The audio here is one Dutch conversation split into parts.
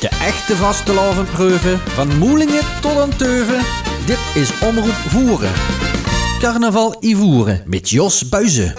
De echte vastelavondpreuven, van Moelingen tot aan Teuven. Dit is Omroep Voeren. Carnaval Ivoeren met Jos Buizen.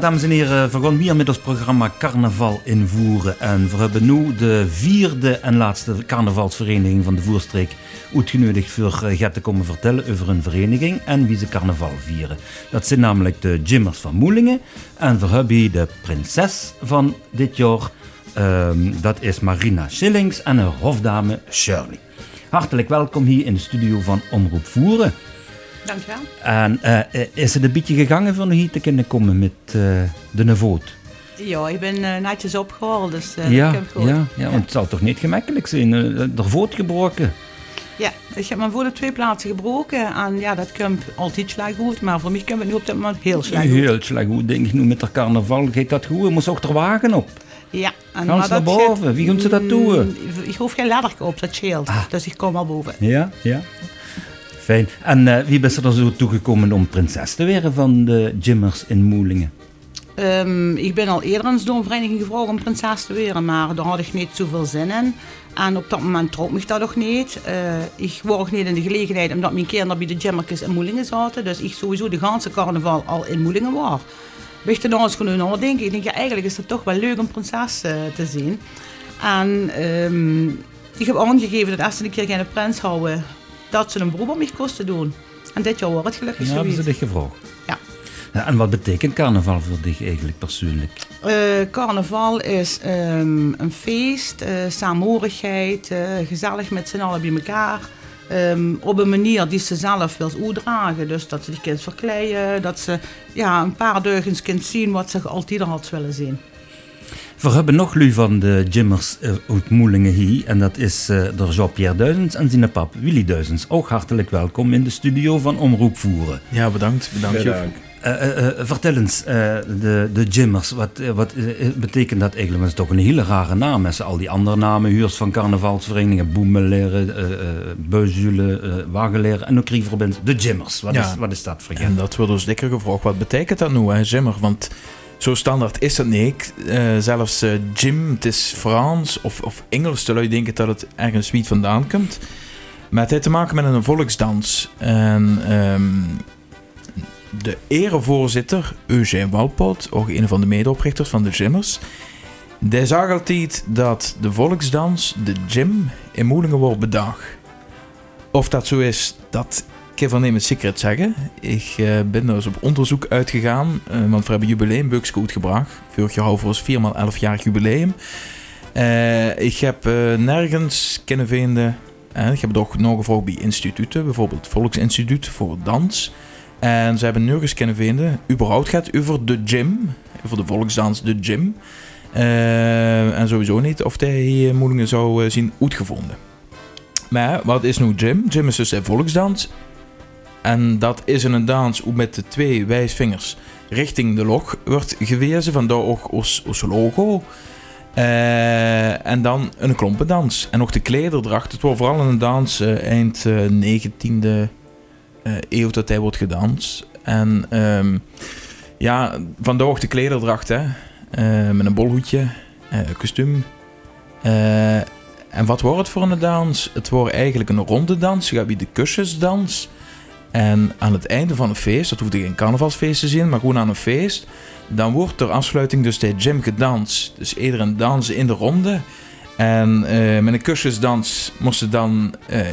Dames en heren, we gaan weer met ons programma Carnaval invoeren. En we hebben nu de vierde en laatste carnavalsvereniging van de Voerstreek uitgenodigd voor gaat te komen vertellen over een vereniging en wie ze carnaval vieren. Dat zijn namelijk de Jimmers van Moelingen. En we hebben hier de prinses van dit jaar. Ehm, dat is Marina Schillings en haar hofdame Shirley. Hartelijk welkom hier in de studio van Omroep Voeren. Dankjewel. En eh, is het een beetje gegangen van hier te kunnen komen met eh, de nevoot? Ja, ik ben eh, netjes opgehaald, dus ja, komt goed. ja, ja, want het zal toch niet gemakkelijk zijn, de voet gebroken. Ja, ik heb mijn voet op twee plaatsen gebroken en ja, dat komt altijd slecht goed, maar voor mij komt het nu op dit moment heel slecht goed. Heel slecht goed, denk ik nu met de carnaval. Gaat dat goed? Je moest ook er wagen op. Ja, en Gaan ze naar boven? gaat- Wie gaan ze dat doen? Ah. Mm, Ik hoef geen ladder op, dat scheelt. Dus ik kom al boven. Ja, ja. En eh, wie bent er zo toegekomen om prinses te worden van de Jimmers in Moelingen? Ehm, ik ben al eerder door een vereniging gevraagd om prinses te worden, maar daar had ik niet zoveel zin in. En op dat moment trok me dat nog niet. Eh, ik was ook niet in de gelegenheid omdat mijn kinderen bij de Jimmerkes in Moelingen zaten. Dus ik sowieso de ganse carnaval al in Moelingen was. Weet je nou eens gewoon nadenken. Ik denk, eigenlijk is het toch wel leuk om prinses eh, te zien. En ehm, ik heb aangegeven dat als ze een keer gaan prins houden, dat ze een beroep op mij kosten doen. En dit jaar wordt het gelukkig Ja, hebben ze dich gevraagd. Ja. Ja, en wat betekent carnaval voor dich eigenlijk persoonlijk? Eh, carnaval is ehm, een feest, eh saamhorigheid, eh, gezellig met z'n allen bij elkaar. Ehm, op een manier die ze zelf wil uitdragen. Dus dat ze die kind verkleien, dat ze ja, een paar deugens kind zien wat ze altijd al had willen zien. We hebben nog lu van de Jimmers eh, uit Moelingen hier. En dat is eh door Jean-Pierre Duizens en zijn pap Willy Duizens. Ook hartelijk welkom in de studio van Omroep Voeren. Ja, bedankt. Bedankt. Joep. Eh, eh, eh, vertel eens, eh, de, de Jimmers, wat, wat betekent dat eigenlijk? Dat is toch een hele rare naam. Met al die andere namen, huurs van carnavalsverenigingen, boemeleren, uh, beuzelen, uh, wagenleren en ook Rieverbins. De Jimmers, wat, Ja. is, wat is dat voor En dat wordt ons dikker gevraagd. Wat betekent dat nu, hè, Jimmer? Want zo standaard is dat niet. Eh, zelfs eh, Jim, het is Frans of, of Engels. Terwijl je denkt dat het ergens niet vandaan komt. Maar het heeft te maken met een volksdans. En ehm, de erevoorzitter, Eugène Walpot, ook een van de medeoprichters van de Jimmers... Die zag altijd dat de volksdans, de Jim, in Moelingen wordt bedacht. Of dat zo is, dat kan van secret zeggen. Ik eh, ben eens op onderzoek uitgegaan, eh, want we hebben jubileumbuks uitgebracht. Vorig jaar voor ons 4x11 jaar jubileum. Eh, ik heb nergens kunnen vinden. ik heb nog gevraagd bij instituten, bijvoorbeeld Volksinstituut voor Dans. En ze hebben nergens kunnen vinden. überhaupt gaat over de gym, over de volksdans, de gym. En sowieso niet of hij hier Moelingen zou zien uitgevonden. Maar wat is nu gym? Gym is dus een volksdans. En dat is een dans hoe met de twee wijsvingers richting de log wordt gewezen. Vandaar ook ons, ons logo. Eh, en dan een klompendans. En nog de klederdracht. Het wordt vooral een dans eh, eind eh, 19e eh, eeuw dat hij wordt gedanst. En ehm, ja, vandaar ook de klederdracht. Hè. Met een bolhoedje, kostuum. En wat wordt het voor een dans? Het wordt eigenlijk een ronde dans. Je bij de kussensdans. En aan het einde van een feest, dat hoeft geen carnavalsfeest te zijn, maar gewoon aan een feest, dan wordt ter afsluiting dus de gym gedanst. Dus iedereen dansen in de ronde. En eh, met een kussensdans moesten dan eh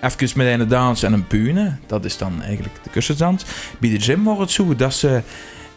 even met een dans en een pune. Dat is dan eigenlijk de kussensdans. Bij de gym wordt het zo dat ze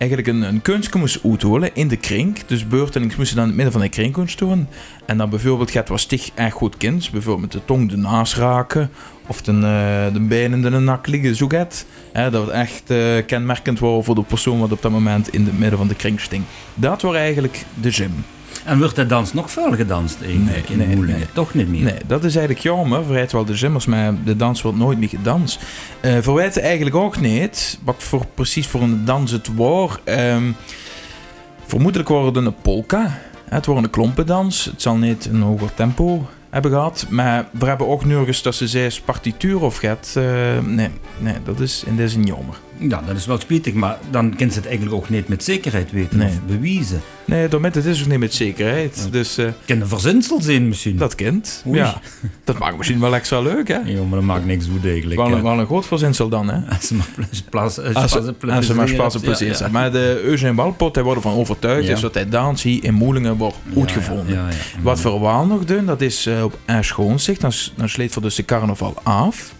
eigenlijk een, een kunstje uitholen in de kring. Dus beurtelings moesten dan in het midden van de kring kunnen staan. En dan bijvoorbeeld gaat was stig echt goed kind. Bijvoorbeeld de tong de naast raken. Of de, eh, de benen in de nak liggen, zo gaat. Dat het echt eh, kenmerkend was voor de persoon wat op dat moment in het midden van de kring sting. Dat was eigenlijk de gym. En wordt de dans nog veel gedanst eigenlijk Nee, in nee, nee. Toch niet meer? Nee, dat is eigenlijk jammer. Verrijdt wel de zimmers, maar de dans wordt nooit meer gedanst. Eh verwijt eigenlijk ook niet, wat voor, precies voor een dans het was. Ehm, vermoedelijk wordt het een polka. Het wordt een klompendans. Het zal niet een hoger tempo hebben gehad. Maar we hebben ook nergens dat ze zes partituur of gaat. eh, nee, nee, dat is in deze jammer. Ja, dat is wel spietig, maar dan kan ze het eigenlijk ook niet met zekerheid weten Nee. of bewijzen. Nee, daarmee het is ook niet met zekerheid. Dus eh, Kan een verzinsel zijn misschien. dat kent. Oei. Ja, dat maakt misschien wel extra leuk, hè? Ja, maar dat maakt niks goed eigenlijk. Wel, wel een groot verzinsel dan, hè? Als ze maar spaas op plezier zijn. Maar de Eugène Walpot, hij wordt ervan overtuigd Ja. is dat hij dans hier in Moelingen wordt. Ja, ja, ja. Wat we wel nog doen, dat is eh, op Aschhoonzicht. Dan, dan sleet voor dus de carnaval af.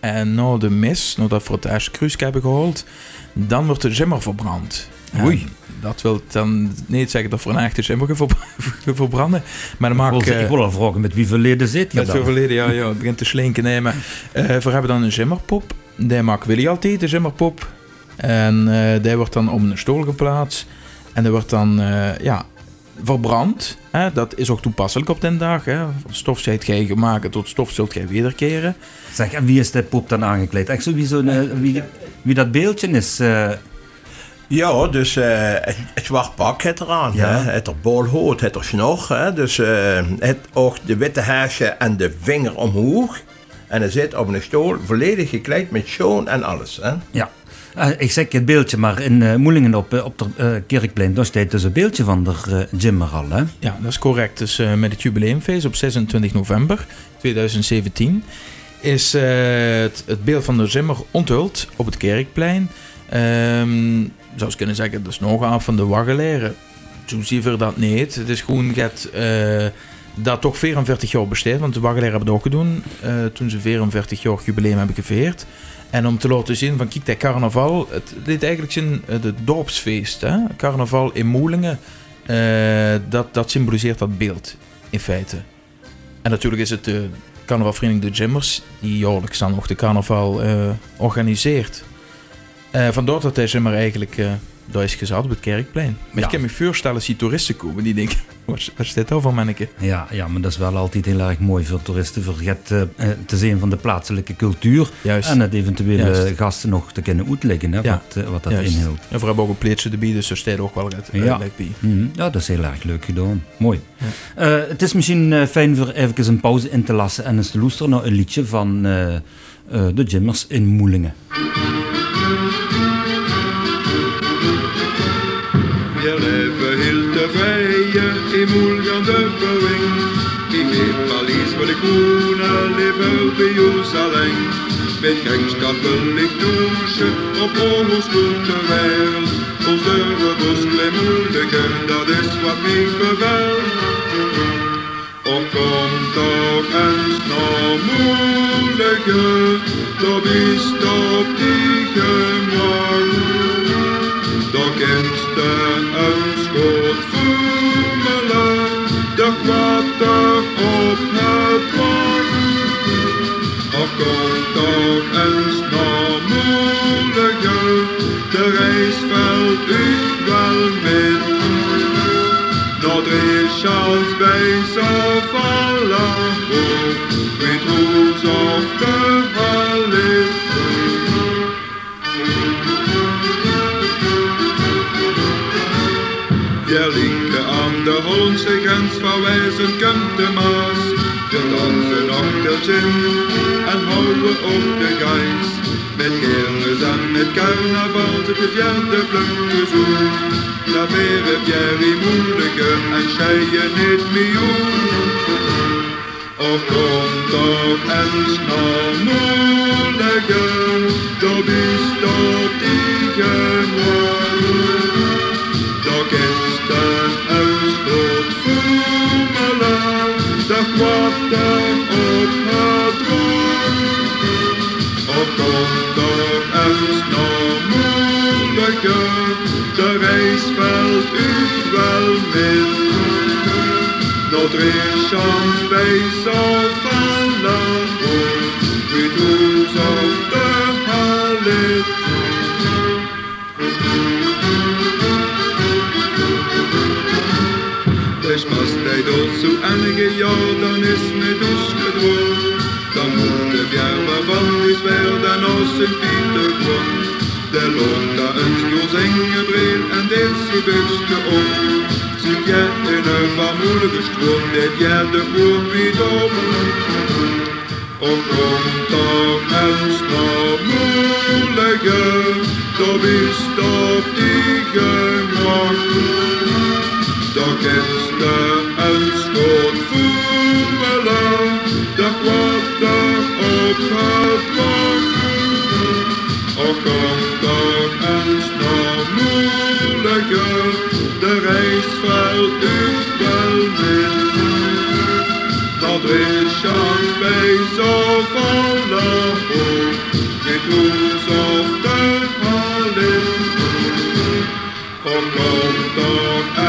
En na de mis, nadat we het eerste kruisje hebben gehaald, dan wordt de jimmer verbrand. Oei. En Dat wil dan niet zeggen dat we een echte jimmer gaan ver- verbranden. Maar dan Ik maak wil, ik... ik wil al vragen met wie verleden zit je Met veel verleden, ja, ja, het begint te slinken. Nee, maar eh, we hebben dan een jimmerpop. Die maakt Willy altijd, de jimmerpop. En eh, die wordt dan op een stoel geplaatst. En die wordt dan, eh, ja, verbrand. Hè? Dat is ook toepasselijk op den dag. Hè? Van stof zijt gij gemaakt, tot stof zult gij wederkeren. Zeg, en wie is de pop dan aangekleed? Echt zo wie, zo'n, eh, wie, wie dat beeldje is. eh, Ja, dus eh, het, het zwart pak het eraan. Ja. Hè? Het er bolhoed, het er snor. Hè? Dus het ook de witte haasje en de vinger omhoog. En hij zit op een stoel, volledig gekleed met schoon en alles. Hè? ja. Eh, ik zeg het beeldje, maar in eh, Moelingen op, eh, op de eh, Kerkplein, daar staat dus een beeldje van de uh, al. Hè? Ja, dat is correct. Dus met het jubileumfeest op 26 november 2017 is het, het beeld van de Zimmer onthuld op het Kerkplein. Ehm zou je kunnen zeggen, dat is nog af van de waggeleren. Zo zie je dat niet. Het is gewoon, eh, dat toch 44 jaar besteed. Want de Waggelaar hebben het ook gedaan. toen ze 44 jaar jubileum hebben gevierd. En om te laten zien van kijk, dat carnaval. Het dit eigenlijk zijn eh, de dorpsfeest. Hè? Carnaval in Moelingen. eh, dat, dat symboliseert dat beeld. In feite. En natuurlijk is het de carnavalvereniging De Jimmers. Die jaarlijks dan ook de carnaval eh, organiseert. Vandaar dat hij Jimmer eigenlijk daar is gezet op het kerkplein. Maar Ja. ik kan me voorstellen als die toeristen komen. Die denken, waar is- dit al van manneke? Ja, ja, maar dat is wel altijd heel erg mooi voor toeristen. Het eh, eh, te zien van de plaatselijke cultuur. Juist. En het eventuele Juist. gasten nog te kunnen uitleggen. Hè, Ja. wat, eh, wat dat Juist. inhield. En we hebben ook een pleetje erbij, dus er staat ook wel het Ja. ja. bij. Mhm. Ja, dat is heel erg leuk gedaan. Mooi. Eh, het is misschien fijn voor even een pauze in te lassen en eens te loesteren naar een liedje van eh, eh, de Jimmers in Moelingen. Alleen. Met gangstappen licht douchen, op ons. Ons deuren bos moeilijker, dat is wat mij bevalt. Och komt toch eens naar moeilijker, dat is op die gemoord. Doch kennste een schot voemelen, de kwatter op het komt toch eens naar moeilijker, de reis valt u wel met. Nog drie chans bij Safala, weet hoe of de halit. Der linke aan de Hollandse grens verwijzen kunt de Maas. We dansen achtertje en houden op de gijs. Met kermis en met carnaval zit het vierde plukje zoen. Daar veren Jerry moeilijke en scheien niet miljoen. Och kom toch eens naar moeilijke, dat is tot die gewoon. Kwatten op het droom. Och kom toch eens naar moeilijke, de reis valt u wel mee. Notre chance bij Sofala, weet hoe of einige Jordan ist mit uns gedroht Dan wurde werber van is werden aus dem Petergrund Der Lohn da ënlos engebreel en deel sie wüchte om Sind je in een warmoede gestroom dit je de boer wie om Om om mens moelige Do is op die gemacht. Dat kiste een schot voemelen, dat kwatter op het wacht. Och kom toch eens naar moeilijke, de reis valt u wel mee. Dat is bij zoveel hoop, dit hoes of de halit. Och kom toch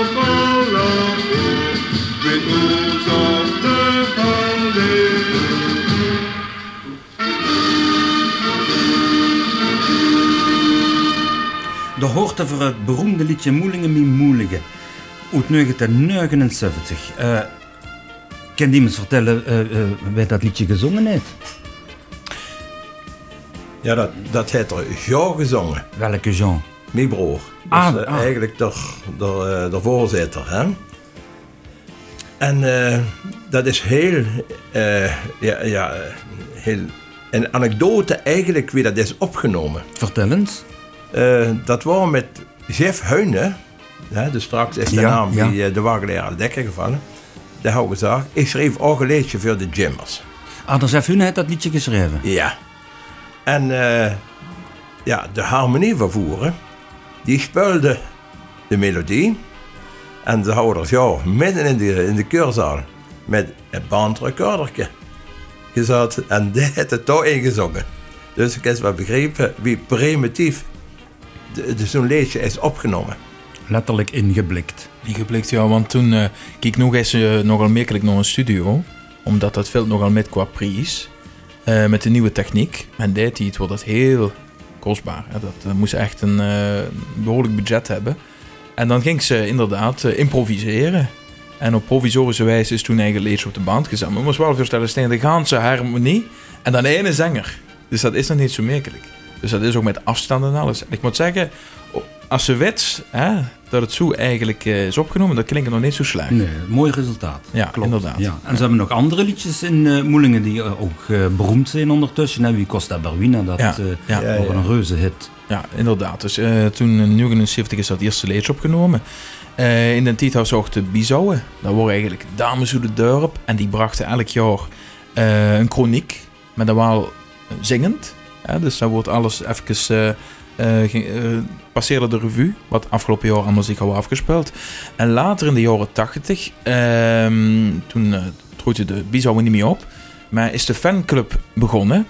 hoort voor het beroemde liedje Moelingen mi Moelingen. Uit 1979. Eh kan iemand vertellen eh eh, wie dat liedje gezongen heeft? Ja, dat, dat heeft er jou gezongen, Welke Jean? mijn broer. Ah, is ah. eigenlijk de, de, de voorzitter, hè? En dat is heel, ja, ja, heel, een anekdote eigenlijk wie dat is opgenomen. Vertel eens. Eh, dat was met Jeff. Ja, dus straks is de Ja, naam ja. die eh, de wagenleraar aan de dekker gevallen. Dat had ik gezegd. Ik schreef ook een liedje voor de Jimmers. Anders heeft u net dat liedje geschreven. Ja. En eh, ja, de harmonie vervoeren, die speelde de melodie. En de houders, ja, midden in de, in de keurzaal met een bandrecordertje gezet. En die had het toch ingezongen. Dus ik heb wel begrepen wie primitief zo'n liedje is opgenomen. Letterlijk ingeblikt. Niet geblikt, ja, want toen eh keek nog eens eh, nogal merkelijk naar een studio. Omdat dat veel nogal met qua prijs. eh, met de nieuwe techniek. En deed hij het wordt dat heel kostbaar. Hè. Dat moest echt een eh, behoorlijk budget hebben. En dan ging ze inderdaad improviseren. En op provisorische wijze is toen eigen liedje op de band gezet. Maar je moest wel voorstellen, Stijn, de ganse harmonie en dan ene zanger. Dus dat is nog niet zo merkelijk. Dus dat is ook met afstand en alles. En ik moet zeggen, als ze weet hè, dat het zo eigenlijk eh, is opgenomen, dat klinkt nog niet zo slecht. Nee, mooi resultaat. Ja, inderdaad. Ja. En ze hebben nog andere liedjes in eh Moelingen die eh, ook eh, beroemd zijn ondertussen. hè. Wie Costa Barwina, dat Ja, eh ja. Ja, was ja. een reuze hit. Ja, inderdaad. Dus eh, toen in 1979 is dat eerste liedje opgenomen. Eh, in de tijd had ze ook de Bizouwen. Dat waren eigenlijk dames uit het dorp. En die brachten elk jaar eh, een chroniek. Maar dan wel zingend. Dus dan wordt alles even... eh, eh, ging- eh, passeerde de revue, wat afgelopen jaar allemaal zich al afgespeeld. En later in de jaren 80, ehm, toen uh, groeide de Bizouwen niet meer op, maar is de fanclub begonnen.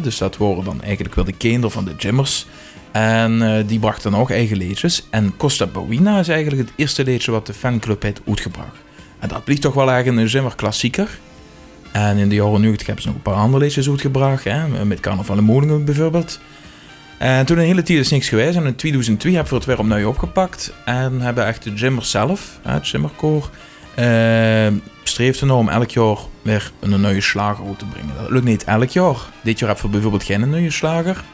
Dus dat waren dan eigenlijk wel de kinderen van de Jimmers. En eh, die brachten ook eigen liedjes. En Costa Bowina is eigenlijk het eerste liedje wat de fanclub heeft uitgebracht. En dat blijft toch wel eigenlijk een Jimmer klassieker. En in de jaren 90 hebben ze nog een paar andere liedjes uitgebracht. Hè, met Carnaval in Moningen bijvoorbeeld. En toen een hele tijd is niks geweest. En in 2002 hebben we het weer opnieuw opgepakt. En hebben echt de Jimmers zelf, hè, het Jimmerkoor, eh streeft ernaar om elk jaar weer een nieuwe slager uit te brengen. Dat lukt niet elk jaar. Dit jaar hebben we bijvoorbeeld geen nieuwe slager.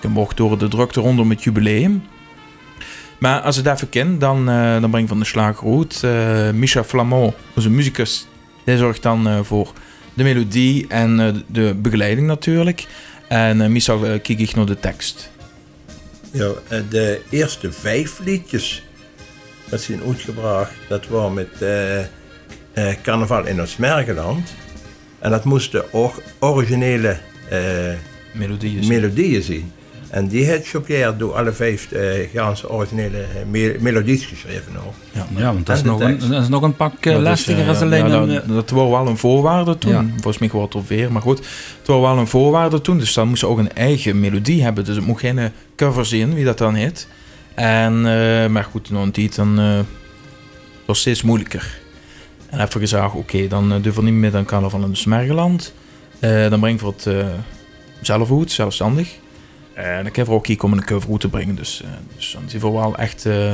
Je mocht door de drukte rondom het jubileum. Maar als het even kan, dan, eh, dan breng ik van de slager uit. Eh Micha Flamand, onze muzikus, die zorgt dan eh, voor de melodie en eh, de begeleiding natuurlijk. En uh, Micha uh, naar de tekst. Ja, de eerste vijf liedjes dat zijn uitgebracht, dat waren met eh, eh, Carnaval in ons Mergeland. En dat moesten ook originele Melodieën. melodieën zijn. En die heeft Chopier door alle vijf eh ganse originele eh, me melodies geschreven. Ook. ja, Ja, want dat is, nog een, dat is nog een pak eh, Dat is, lastiger als alleen ja, een... dat, dat was wel een voorwaarde toen. Ja. Volgens mij wordt het alweer, maar goed. Het was wel een voorwaarde toen, dus dan moest ze ook een eigen melodie hebben. Dus het mocht geen cover zijn, wie dat dan heet. En, eh, maar goed, nog een tijd dan eh was het steeds moeilijker. En heb we gezegd, oké, dan uh, durven we niet meer dan Carnaval in de Smergeland. Eh, dan breng ik het eh, zelf uit, zelfstandig. En dan kan we ook hier komen een cover brengen. Dus, eh, dus dan zijn we wel echt... eh,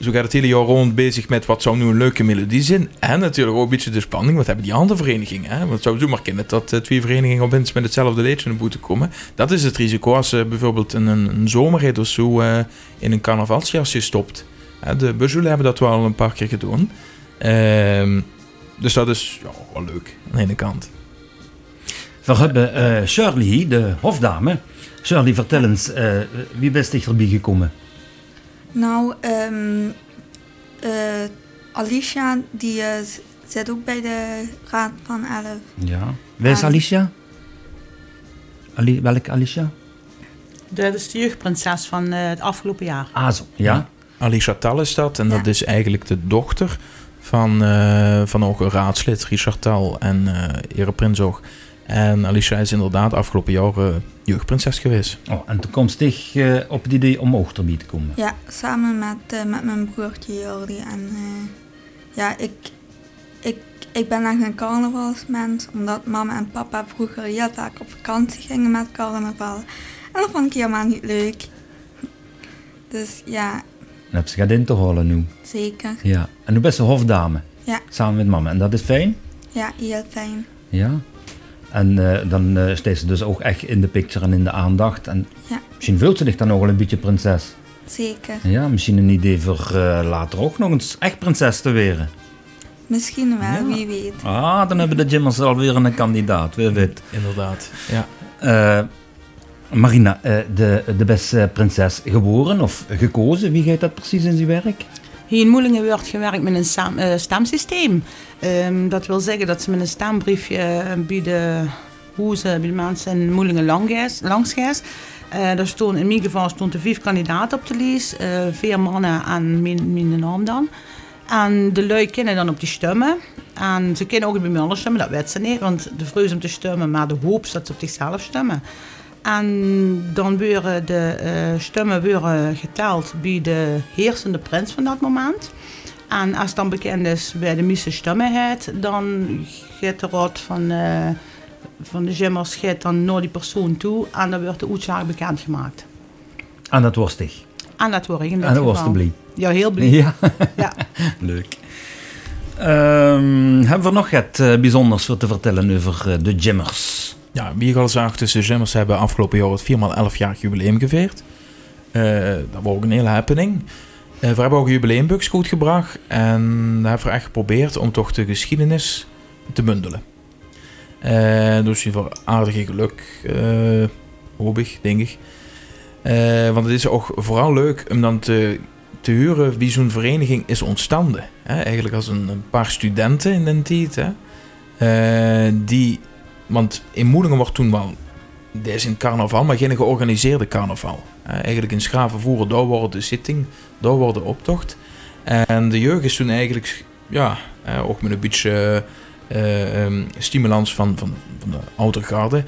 zo gaat het hele jaar rond bezig met wat zou nu een leuke melodie zijn. En natuurlijk ook een beetje de spanning. Wat hebben die andere verenigingen? Hè? Want het zou zomaar kunnen dat eh, twee verenigingen opeens met hetzelfde liedje naar boete komen. Dat is het risico als je bijvoorbeeld een, een, of zo eh, in een carnavalsjasje stopt. De Buzzoelen hebben dat wel een paar keer gedaan. Ehm, dus dat is ja, wel leuk aan de ene kant. We hebben eh, Shirley, de hofdame. Shirley, vertel eens, eh, wie bent dichterbij gekomen? Nou, ehm eh, Alicia, die eh, zit ook bij de Raad van Elf. Ja. Wie is. Alicia? Ali, welke Alicia? Dat is de jeugdprinses van eh, het afgelopen jaar. Ah, zo. Ja. Alicia Tal is dat. En Ja. dat is eigenlijk de dochter van, eh, van ook een raadslid, Richard Tal en eh Ere Prinzog. En Alicia is inderdaad afgelopen jaar eh, jeugdprinses geweest. Oh, en toekomstig eh, op het idee om ook erbij te komen. Ja, samen met, eh, met mijn broertje Jordi. En eh, ja, ik, ik, ik ben echt een carnavalsmens, omdat mama en papa vroeger heel vaak op vakantie gingen met carnaval. En dat vond ik helemaal niet leuk. Dus ja, Dan heb ze gaat in te halen nu. zeker. Ja. En nu best een hofdame. Ja. Samen met mama. En dat is fijn? Ja, heel fijn. Ja. En eh, dan eh steekt ze dus ook echt in de picture en in de aandacht. En Ja. misschien voelt ze zich dan nog wel een beetje prinses. Zeker. Ja, misschien een idee voor eh, later ook nog eens echt prinses te weren. Misschien wel, Ja. wie weet. Ah, dan hebben de Jimmers alweer een kandidaat, wie weet. Inderdaad. Ja. Eh, Marina, eh, de, de beste prinses geboren of gekozen? Wie gaat dat precies in zijn werk? Hier in Moelingen wordt gewerkt met een stam- eh. Ehm, dat wil zeggen dat ze met een stambriefje eh, bij de hoezen, bij de mensen in Moelingen langs daar stonden, in mijn geval stonden vijf kandidaten op de lijst. eh, vier mannen en mijn, mijn naam dan. En de lui kennen dan op die stemmen. En ze kunnen ook bij mij anders stemmen, dat weet ze niet. Want de vrees om te stemmen, maar de hoop dat ze op zichzelf stemmen. En dan worden de eh, stemmen worden geteld bij de heersende prins van dat moment. En als dan bekend is bij de meeste stemmen dan gaat de raad van, eh, van de Jimmers gaat dan naar die persoon toe en dan wordt de uitslag bekendgemaakt. En dat was dich. En dat word ik in dit En dat was de blij. Ja, heel blij. Ja, Ja. leuk. Ehm, hebben we nog het eh, bijzonders voor te vertellen over de Jimmers? Ja, wie je al zag, de hebben afgelopen jaar het 4x11 jaar jubileum gevierd. Eh, dat was ook een hele happening. Eh, we hebben ook jubileumbux goed gebracht. En hebben we echt geprobeerd om toch de geschiedenis te bundelen. Eh dus voor aardige geluk, eh hoop ik, denk ik. Want het is ook vooral leuk om dan te, te huren wie zo'n vereniging is ontstaan. Eigenlijk als een, paar studenten in den tijd. Hè? Die want in Moelingen wordt toen wel, dit is in carnaval, maar geen georganiseerde carnaval. Eh, eigenlijk in Schravenvoeren, daar wordt de zitting, daar wordt de optocht. En de jeugd is toen eigenlijk, ja, eh, ook met een beetje ehm, stimulans van, van, van de oudere garde,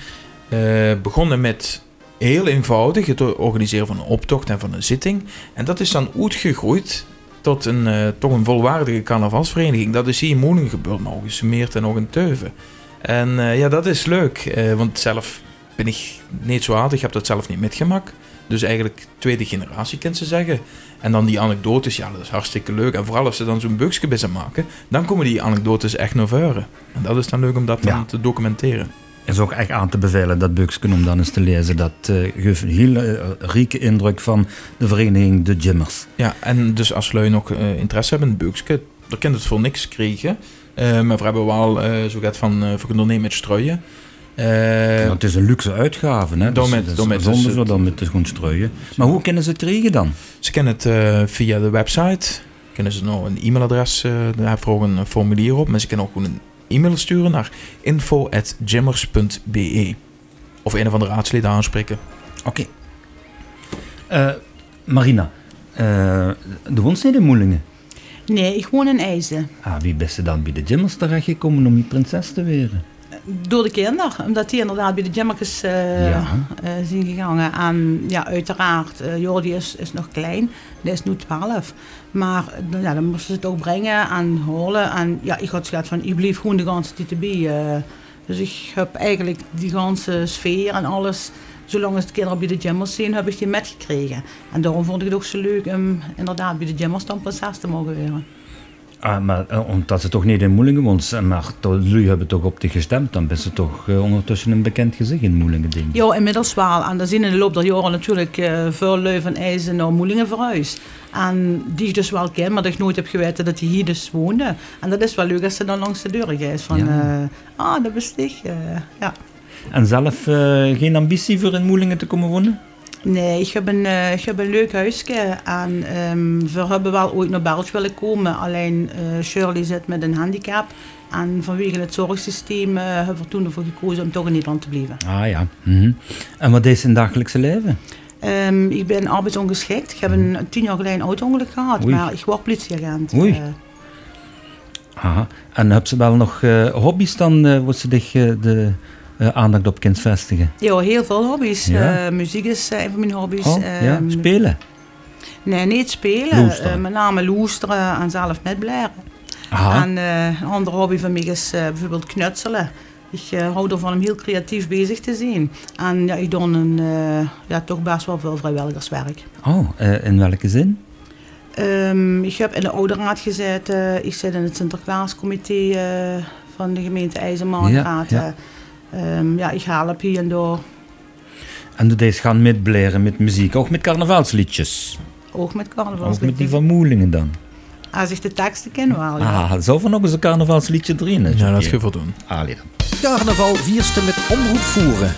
eh, begonnen met heel eenvoudig het organiseren van een optocht en van een zitting. En dat is dan uitgegroeid tot een, toch een volwaardige carnavalsvereniging. Dat is hier in Moelingen gebeurd, maar ook in en ook in Teuven. En eh, ja, dat is leuk. eh, want zelf ben ik niet zo oud. Ik heb dat zelf niet metgemaakt. Dus eigenlijk tweede generatie, kan ze zeggen. En dan die anekdotes, ja, dat is hartstikke leuk. En vooral als ze dan zo'n buksje bij ze maken, dan komen die anekdotes echt naar voren. En dat is dan leuk om dat dan te documenteren. is ook echt aan te bevelen, dat boekje, om dan eens te lezen. Dat eh, geeft een hele eh, rieke indruk van de vereniging De Jimmers. Ja, en dus als jullie nog interesse hebben in het buksje, dan kan het voor niks krijgen. Eh, maar we hebben wel eh, zo gaat van uh, voor ondernemen met strooien. Eh, Want het is een luxe uitgave, hè? Dus met- dan met- zonder dus zo dan met de gewoon strooien. Maar hoe kunnen ze het krijgen dan? Ze kennen het eh, via de website. Kunnen ze nog een e-mailadres, eh daar ook een formulier op. Maar ze kunnen ook gewoon een e-mail sturen naar info.jammers.be. Of een of andere raadsleden aanspreken. Oké. Eh, Marina, eh, de in Moelingen. Nee, ik woon in IJzen. Ah, wie best dan bij de Jimmers terechtgekomen om die prinses te weren? Door de kinderen, omdat die inderdaad bij de Jammerkes eh Ja. eh, zijn gegaan. En ja, uiteraard, eh Jordi is, is nog klein, die is nu 12. Maar eh, ja, dan moesten ze het ook brengen en halen. En ja, ik had gezegd van, ik blijf gewoon de ganse tijd erbij. eh. dus ik heb eigenlijk die ganse sfeer en alles, zolang als de kinderen bij de Jammers zijn, heb ik die metgekregen. En daarom vond ik het ook zo leuk om inderdaad bij de Jammers dan prinses te mogen worden. Ah, maar eh, omdat ze toch niet in Moelingen woont, eh, maar jullie hebben toch op die gestemd, dan ben ze toch eh, ondertussen een bekend gezicht in Moelingen, denk ik. Ja, inmiddels wel. En dan zien in de loop der jaren natuurlijk veel lui van IJzen naar Moelingen verhuisd. En die ik dus wel ken, maar dat ik nooit heb geweten dat hij hier dus woonde. En dat is wel leuk als ze dan langs de deur is. Van, Ja. ah, dat eh, ja. En zelf eh, geen ambitie voor in Moelingen te komen wonen? Nee, ik heb een, eh, ik heb een leuk huisje. En ehm, we hebben wel ooit naar België willen komen. Alleen eh, Shirley zit met een handicap. En vanwege het zorgsysteem hebben we toen ervoor gekozen om toch in Nederland te blijven. Ah ja. Mhm. En wat is zijn dagelijkse leven? Ehm, ik ben arbeidsongeschikt. Ik heb een tien jaar geleden een auto-ongeluk gehad, Oei. maar ik word politieagent. Oei. Aha. En heb ze wel nog hobby's dan, waar ze zich de eh, aandacht op kunt vestigen? ja, heel veel hobby's. Ja. Eh, muziek is eh, een van mijn hobby's. Oh, ja, Ehm, spelen. Nee, niet spelen. Met name loesteren en zelf met blaren. Aha. En een andere hobby van mij is bijvoorbeeld knutselen. Ik eh, hou ervan om heel creatief bezig te zijn. En ja, ik doe een, ja, toch best wel veel vrijwilligerswerk. Oh, in welke zin? Ehm, ik heb in de ouderraad gezeten. Ik zit in het Sinterklaascomité van de gemeente IJzermaanraad. Ja, ja. Ehm, ja ja, haal op hier en daar En de deze gaan metbleren met muziek, ook met carnavalsliedjes. Ook met carnavalsliedjes. Ook met die van Moelingen dan. Als ik de teksten ken wel, ja. Ah, zo van nog eens een carnavalsliedje erin. Ja, dat is je doen. Allee ah, dan. Carnaval vierste met Omroep Voeren.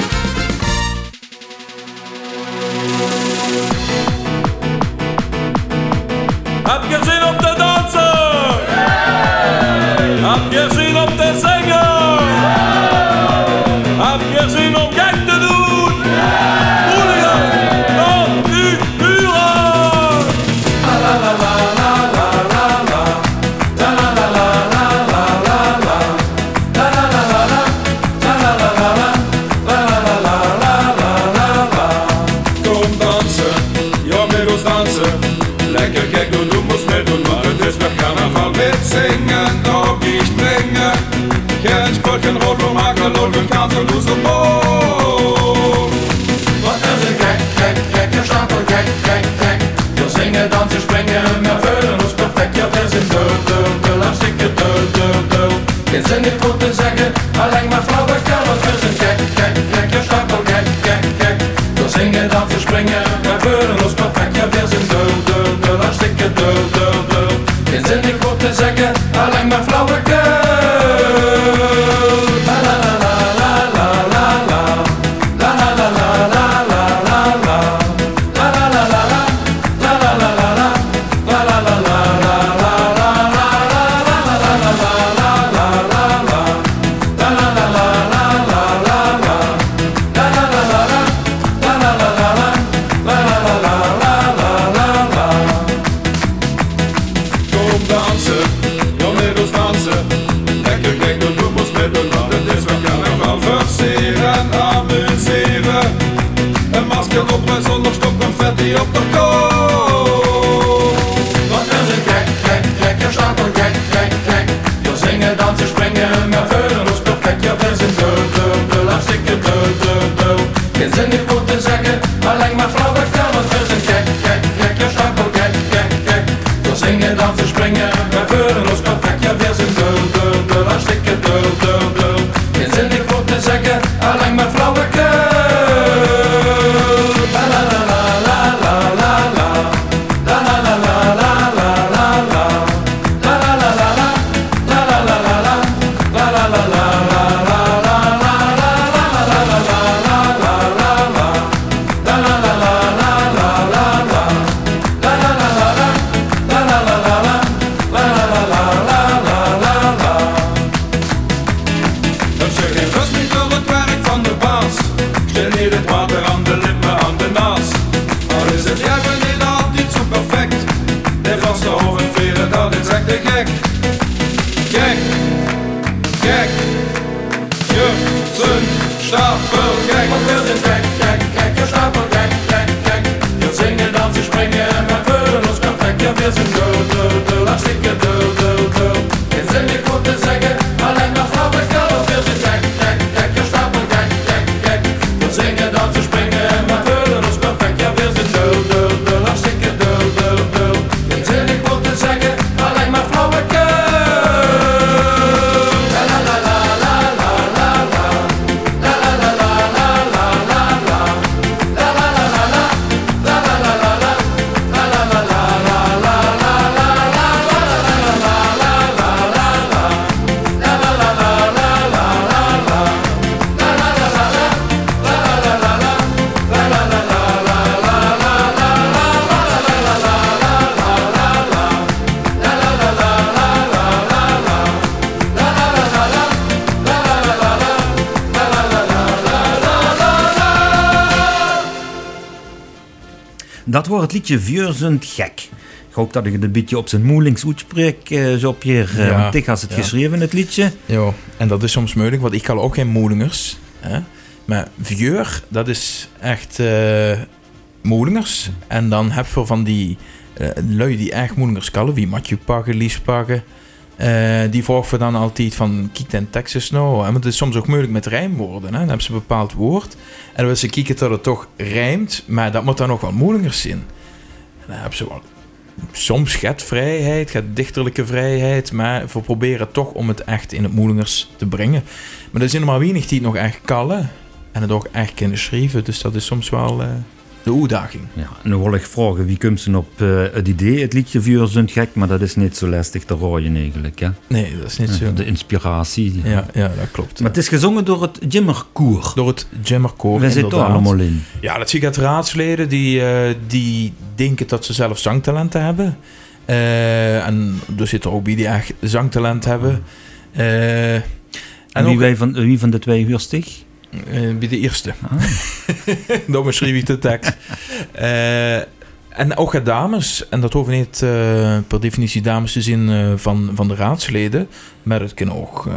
dansen. Lekker gek und du musst mit und das wird Karneval mitsingen, ob ich bringe. Kein Sport, kein Rotrum, Alkohol und Kampf und du so Was das ist Gag, Gag, Gag, der Stapel, Gag, Gag, Gag. Wir singen, tanzen, springen, wir fühlen uns perfekt, ja wir sind dö, dö, dö, ein Stückchen dö, dö, dö. Wir sind nicht gut sprengen naar vuur en ons perfect, ja, wij zijn dood, dood, dood, hartstikke dood, dood, dood. Geen zin liedje zint Gek. Ik hoop dat ik het een beetje op zijn moelings uitspreek, eh, zo op eh, je want het geschreven, het liedje. Ja, en dat is soms moeilijk, want ik kan ook geen moelingers. Hè? Maar vieur, dat is echt uh. En dan heb je van die uh, lui die echt moelingers kallen, wie Mathieu pakken, Lies pakken. Uh, die volgen we dan altijd van kiek en Texas nou. En het is soms ook moeilijk met rijmwoorden. Hè? Dan hebben ze een bepaald woord. En dan willen ze kieken dat het toch rijmt. Maar dat moet dan nog wel moeilijker zijn dan hebben ze wel soms gaat vrijheid, gaat dichterlijke vrijheid, maar we proberen toch om het echt in het moeilijkers te brengen. Maar er zijn er maar weinig die het nog echt kallen en het ook echt kunnen schrijven, dus dat is soms wel... Eh, uitdaging. Ja, nu wil ik vragen, wie komt ze op eh, het idee, het liedje Vuur zijn gek, maar dat is niet zo lastig te rooien eigenlijk, ja? Nee, dat is niet zo. De inspiratie. Ja, ja, dat klopt. Maar het is gezongen door het Jimmerkoer. Door het Jammerkoor. We zitten allemaal in. Ja, dat zie ik uit raadsleden die, eh, die denken dat ze zelf zangtalenten hebben. Eh, en er zitten ook bij die echt zangtalent hebben. En En wie, ook wij van, wie van de twee huurstig? Eh, bij de eerste. Ah. Daarom schreef ik de tekst. Eh, en ook het dames. En dat hoeven niet eh, per definitie dames te zien eh, van, van de raadsleden. Maar het kunnen ook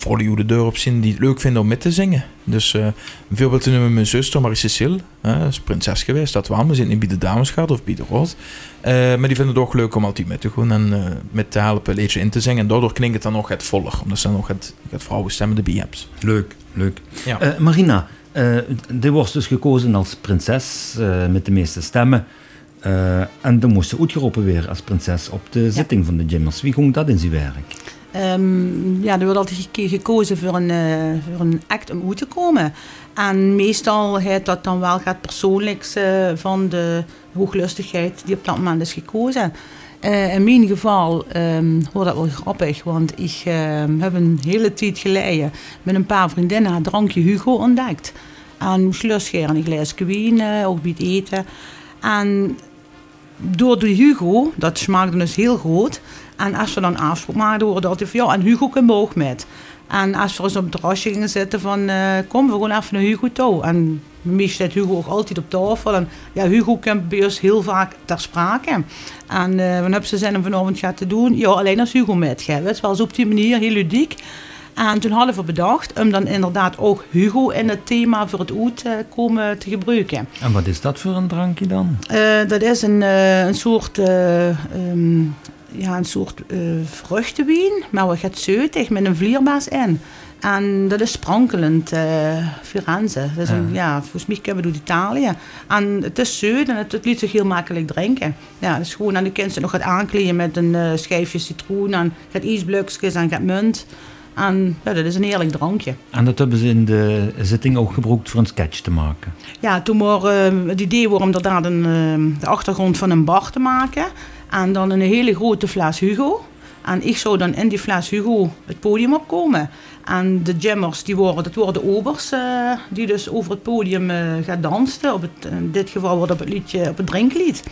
vrouwen die de deur op zien die het leuk vinden om mee te zingen. Dus eh, een voorbeeld te noemen mijn zuster Marie-Cecile. eh, is prinses geweest, dat wel. We zitten niet bij de dames gaat of bij de rood. Eh, maar die vinden het ook leuk om altijd mee te gaan en eh, met te helpen een liedje in te zingen. En daardoor klinkt het dan nog het voller. Omdat ze dan nog het, het vrouwenstemmen erbij hebben. Leuk, leuk. Ja. Eh, Marina, eh die wordt dus gekozen als prinses eh, met de meeste stemmen. Eh, en dan moest ze uitgeroepen weer als prinses op de zitting van de Jimmers. Wie ging dat in zijn werk? Ehm, ja, er wordt altijd gekozen voor een, eh, voor een act om uit te komen. En meestal heeft dat dan wel gaat persoonlijks eh, van de hooglustigheid die op dat moment is gekozen. Eh, in mijn geval wordt dat wel grappig, want ik ehm, heb een hele tijd geleden met een paar vriendinnen het drankje Hugo ontdekt. En moest losscheren, een eh, ook bij het eten. En door de Hugo, dat smaakte dus heel goed. En als we dan afspraak maakten, hoorde dat van ja, en Hugo kan ook met. En als we eens op het terrasje gingen zitten van eh, kom, we gaan even naar Hugo toe. En meestal staat Hugo ook altijd op tafel. En ja, Hugo komt bij ons heel vaak ter sprake. En eh wat hebben ze zin om vanavond gaat te doen? Ja, alleen als Hugo met gaat. Het was op die manier heel ludiek. En toen hadden we bedacht om dan inderdaad ook Hugo in het thema voor het uitkomen te gebruiken. En wat is dat voor een drankje dan? Eh, dat is een, eh, een soort, eh, ehm, ja, een soort vruchtenwien, maar wat gaat zeutig met een vlierbaas in. En dat is sprankelend, eh Firenze. Dat is een, ja, volgens mij komen we uit Italië. En het is zeut en het, het liet zich heel makkelijk drinken. Ja, het is gewoon aan de kinderen nog gaat aankleden met een eh, schijfje citroen en gaat ijsblokjes en gaat munt. En ja, dat is een heerlijk drankje. En dat hebben ze in de zitting ook gebruikt voor een sketch te maken. Ja, toen maar eh, het idee was om inderdaad een, de achtergrond van een bar te maken. En dan een hele grote fles Hugo. En ik zou dan in die fles Hugo het podium opkomen. En de jammers, die worden, dat worden de obers, eh, die dus over het podium eh, gaan dansen. Op het, in dit geval wordt op het, liedje, op het drinklied.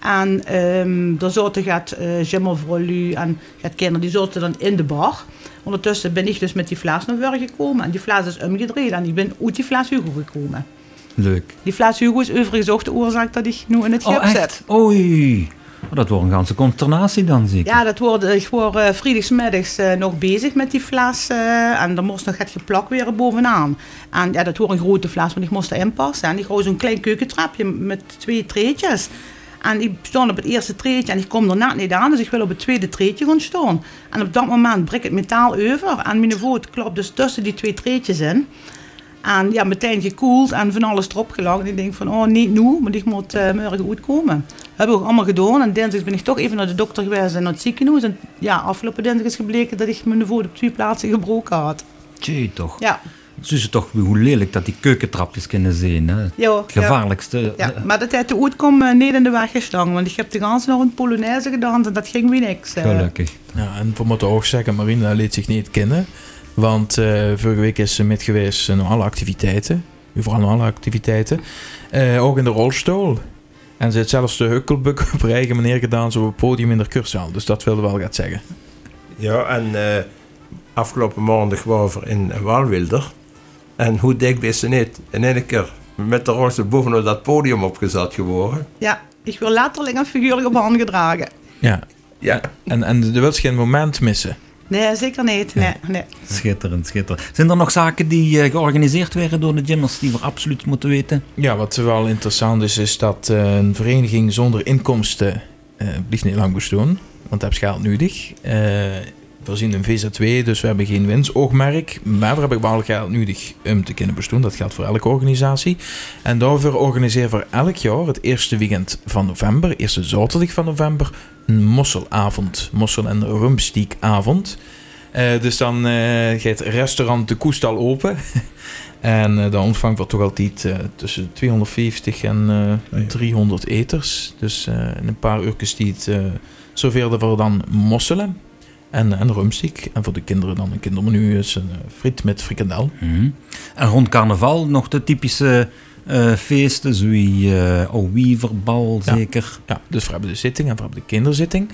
En ehm daar zaten gaat Jammer Vrolu en gaat kinderen, die zaten dan in de bar. Ondertussen ben ik dus met die fles naar voren gekomen. En die fles is omgedraaid en ik ben uit die fles Hugo gekomen. Leuk. Die fles Hugo is overigens ook de oorzaak dat ik nu in het schip Oh, zit. Oei. Dat wordt een ganse consternatie dan, zie ik. Ja, dat wordt, ik word uh, eh, nog bezig met die fles. eh, en dan moest nog het geplak weer bovenaan. En ja, dat wordt een grote fles, want ik moest erin passen. En ik hou zo'n klein keukentrapje met twee treetjes. En ik sta op het eerste treetje en ik kom er niet aan. Dus ik wil op het tweede treetje gaan staan. En op dat moment breekt het metaal over. En mijn voet klopt dus tussen die twee treetjes in. En ja, meteen gekoeld en van alles erop gelakt. En ik denk van, oh niet nu, maar ik moet uh, morgen goed komen. Dat hebben we ook allemaal gedaan. En dinsdag ben ik toch even naar de dokter geweest en naar het ziekenhuis. En ja, afgelopen dinsdag is gebleken dat ik mijn voet op twee plaatsen gebroken had. Tjee, toch. Ja. Ze toch hoe lelijk dat die keukentrapjes kunnen zijn. Hè? Ja, het gevaarlijkste. Ja, maar dat heeft de uitkom uh, niet in de weg gestaan. Want ik heb de ganse nog een Polonaise gedaan en dat ging weer niks. Uh. Gelukkig. Ja, en we moeten ook zeggen, Marina liet zich niet kennen. Want uh, vorige week is ze met geweest in alle activiteiten. Vooral alle activiteiten. Uh, ook in de rolstoel. En ze heeft zelfs de hukkelbuk op haar eigen manier gedaan, zo op het podium in de kurszaal. Dus dat wilde wel gaat zeggen. Ja, en uh, afgelopen maandag waren we in Walwilder. En hoe dik is ze niet? In één keer met de rolstoel bovenop dat podium opgezet geworden. Ja, ik wil letterlijk een figuurlijk op hand gedragen. Ja, ja. En, en er wil geen moment missen. Nee, zeker niet. Nee, nee. Schitterend, schitterend. Zijn er nog zaken die uh, georganiseerd werden door de gymmers die we absoluut moeten weten? Ja, wat wel interessant is, is dat uh, een vereniging zonder inkomsten uh, blijft niet lang bestaan. Want dat heb geld nodig. we zien een VZ2, dus we hebben geen winstoogmerk. Maar we hebben wel geld nodig om te kunnen bestaan. Dat geldt voor elke organisatie. En daarvoor organiseren we elk jaar het eerste weekend van november, eerste zaterdag van november, een mosselavond. Mossel- en rumstiekavond. Uh, dus dan uh, gaat restaurant De Koestal open. En eh, de ontvang wordt toch altijd eh, tussen 250 en eh, ja. 300 eters. Dus eh, in een paar uurtjes die het eh serveerden we dan mosselen en, en rumstiek. En voor de kinderen dan een kindermenu is een eh, friet met frikandel. Mhm. En rond carnaval nog de typische eh, feesten, zoals uh, Wieverbal Ja. zeker. Ja, dus we hebben de zitting en we hebben de kinderzitting.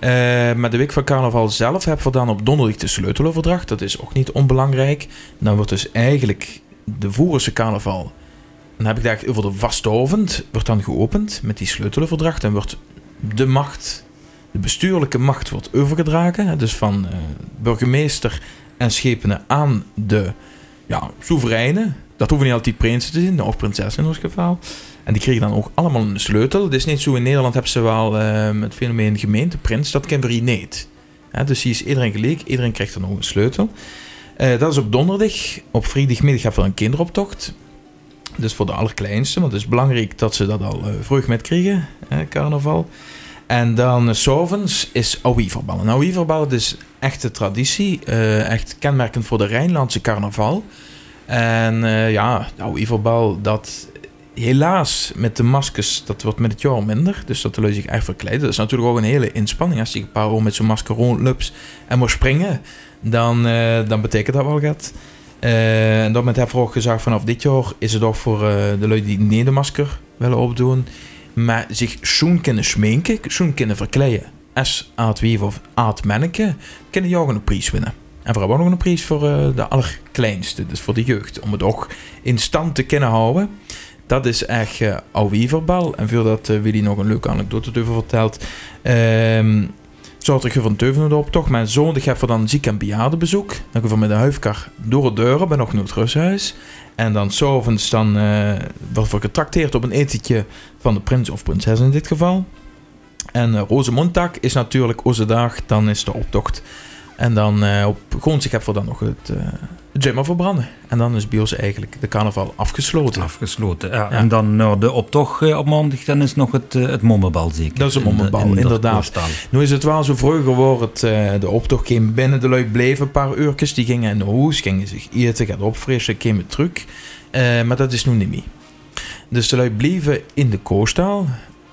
Eh maar de week van carnaval zelf hebben we dan op donderdag de sleuteloverdracht. Dat is ook niet onbelangrijk. Dan wordt dus eigenlijk de Voerense carnaval. Dan heb ik daar over de vastovend. Wordt dan geopend met die sleuteloverdracht. En wordt de macht, de bestuurlijke macht, wordt overgedragen. Dus van eh, burgemeester en schepenen aan de ja, soevereinen. Dat hoeven niet altijd prinsen te zijn, ook prinsessen in ons geval. En die kregen dan ook allemaal een sleutel. Het is niet zo in Nederland hebben ze wel eh, met fenomeen gemeenteprins. Dat kennen we niet. Dus die is iedereen gelijk. Iedereen krijgt dan ook een sleutel. Eh, dat is op donderdag. Op vrijdagmiddag hebben we een kinderoptocht. Dus voor de allerkleinste. Want het is belangrijk dat ze dat al eh vroeg met krijgen. Carnaval. En dan uh, s'avonds is Auwieverbal. En Auwieverbal dat is echte traditie. eh, echt kenmerkend voor de Rijnlandse carnaval. En eh, ja, de Auwieverbal, dat helaas met de maskers, dat wordt met het jaar minder. Dus dat wil zich echt verkleiden. Dat is natuurlijk ook een hele inspanning. Als je een paar met zo'n masker rondloopt en moet springen, dan, eh, dan betekent dat wel wat. Eh, en daarmee hebben we ook gezegd, vanaf dit jaar is het ook voor de lui die niet de masker willen opdoen, maar zich schoen kunnen schminken, schoen kunnen verkleiden. Als aardweef of aardmanneke, kunnen jou een prijs winnen. En hebben ook nog een prijs voor eh, de allerkleinste, dus voor de jeugd. Om het ook in stand te kunnen houden. Dat is echt uh, Auwieverbal. En voordat uh, Willy nog een leuke anekdote over vertelt. Ehm zorg je van op toch. Mijn zoon die gaat voor dan ziek- en bejaardenbezoek. Dan gaan we met de huifkar door de deuren bij nog het rusthuis. En dan s'avonds dan uh, wordt we getrakteerd op een etentje van de prins of prinses in dit geval. En uh, is natuurlijk onze dag. Dan is de optocht. En dan uh, op hebben we dan nog het, uh, verbranden. En dan is bij ons eigenlijk de carnaval afgesloten. Afgesloten, ja. ja. En dan nou, de optocht uh, op maandag, dan is nog het, uh, het mommenbal zeker. Dat is een mommenbal, in de, in inderdaad. Nu is het wel zo vroeger geworden, het, de optocht ging binnen, de lui bleven een paar uurtjes. Die gingen in de hoes, gingen zich eten, gaan opfrissen, kwamen terug. Maar dat is nu niet meer. Dus de lui bleven in de koostal.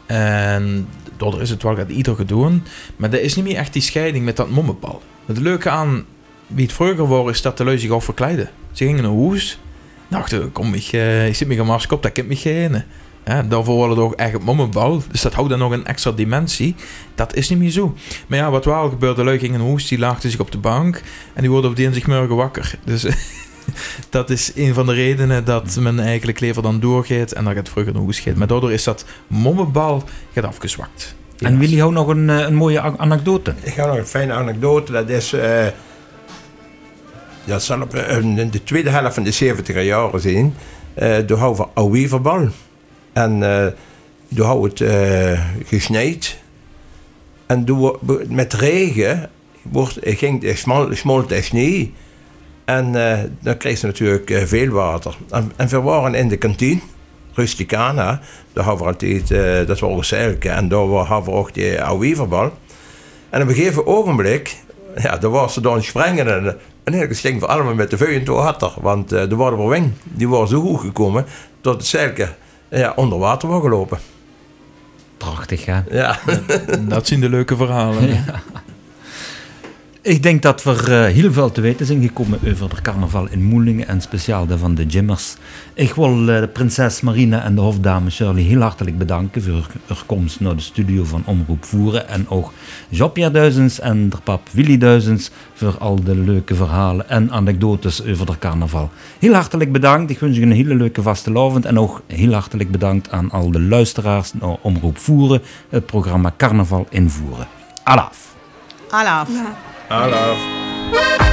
En daardoor is het wel gaat ieder gedaan. Maar er is niet meer echt die scheiding met dat mommenbal. Het leuke aan wie het vroeger was, is dat de lui zich al verkleiden. Ze gingen naar huis. Dachten, kom, ik, uh, ik zit met een masker op, dat kan me geen. Ja, daarvoor worden ook echt mommenbal. Dus dat houdt dan nog een extra dimensie. Dat is niet meer zo. Maar ja, wat wel gebeurde, de lui gingen naar huis, die laagden zich op de bank. En die worden op dinsdagmorgen wakker. Dus dat is een van de redenen dat men eigenlijk leven dan doorgaat en dan gaat vroeger naar huis gaat. Maar daardoor is dat mommenbal gaat afgezwakt. En Willy, hou nog een, een mooie anekdote. Ik ga nog een fijne anekdote. Dat is. Uh, dat zal op in de tweede helft van de 70 jaren zijn. Uh, toen houden we. En uh, toen houden het uh, gesnijd. En toen, met regen wordt, ging de smal, smolt de sneeuw. En dan kreeg ze natuurlijk veel water. En, en we waren in de kantine. Rusticana. Daar hadden we altijd, uh, dat was Zeilke. En daar hadden we ook die Auwieverbal. En op een gegeven ogenblik, ja, daar was ze dan springen. En, en eigenlijk gingen we allemaal met de vuur door hatter. Want uh, de Waterberwing, die waren zo hoog gekomen, dat het Zeilke ja, onder water was gelopen. Prachtig, hè? Ja. Dat, dat zijn de leuke verhalen. Ja. Ik denk dat we uh, heel veel te weten zijn gekomen over de carnaval in Moelingen en speciaal de van de Jimmers. Ik wil uh, de prinses Marina en de hofdame Shirley heel hartelijk bedanken voor hun komst naar de studio van Omroep Voeren. En ook Jean-Pierre Duizens en de pap Willy Duizens voor al de leuke verhalen en anekdotes over de carnaval. Heel hartelijk bedankt. Ik wens u een hele leuke vastelavond. En ook heel hartelijk bedankt aan al de luisteraars naar Omroep Voeren, het programma Carnaval in Voeren. Alaf. Alaf. Ja. I love.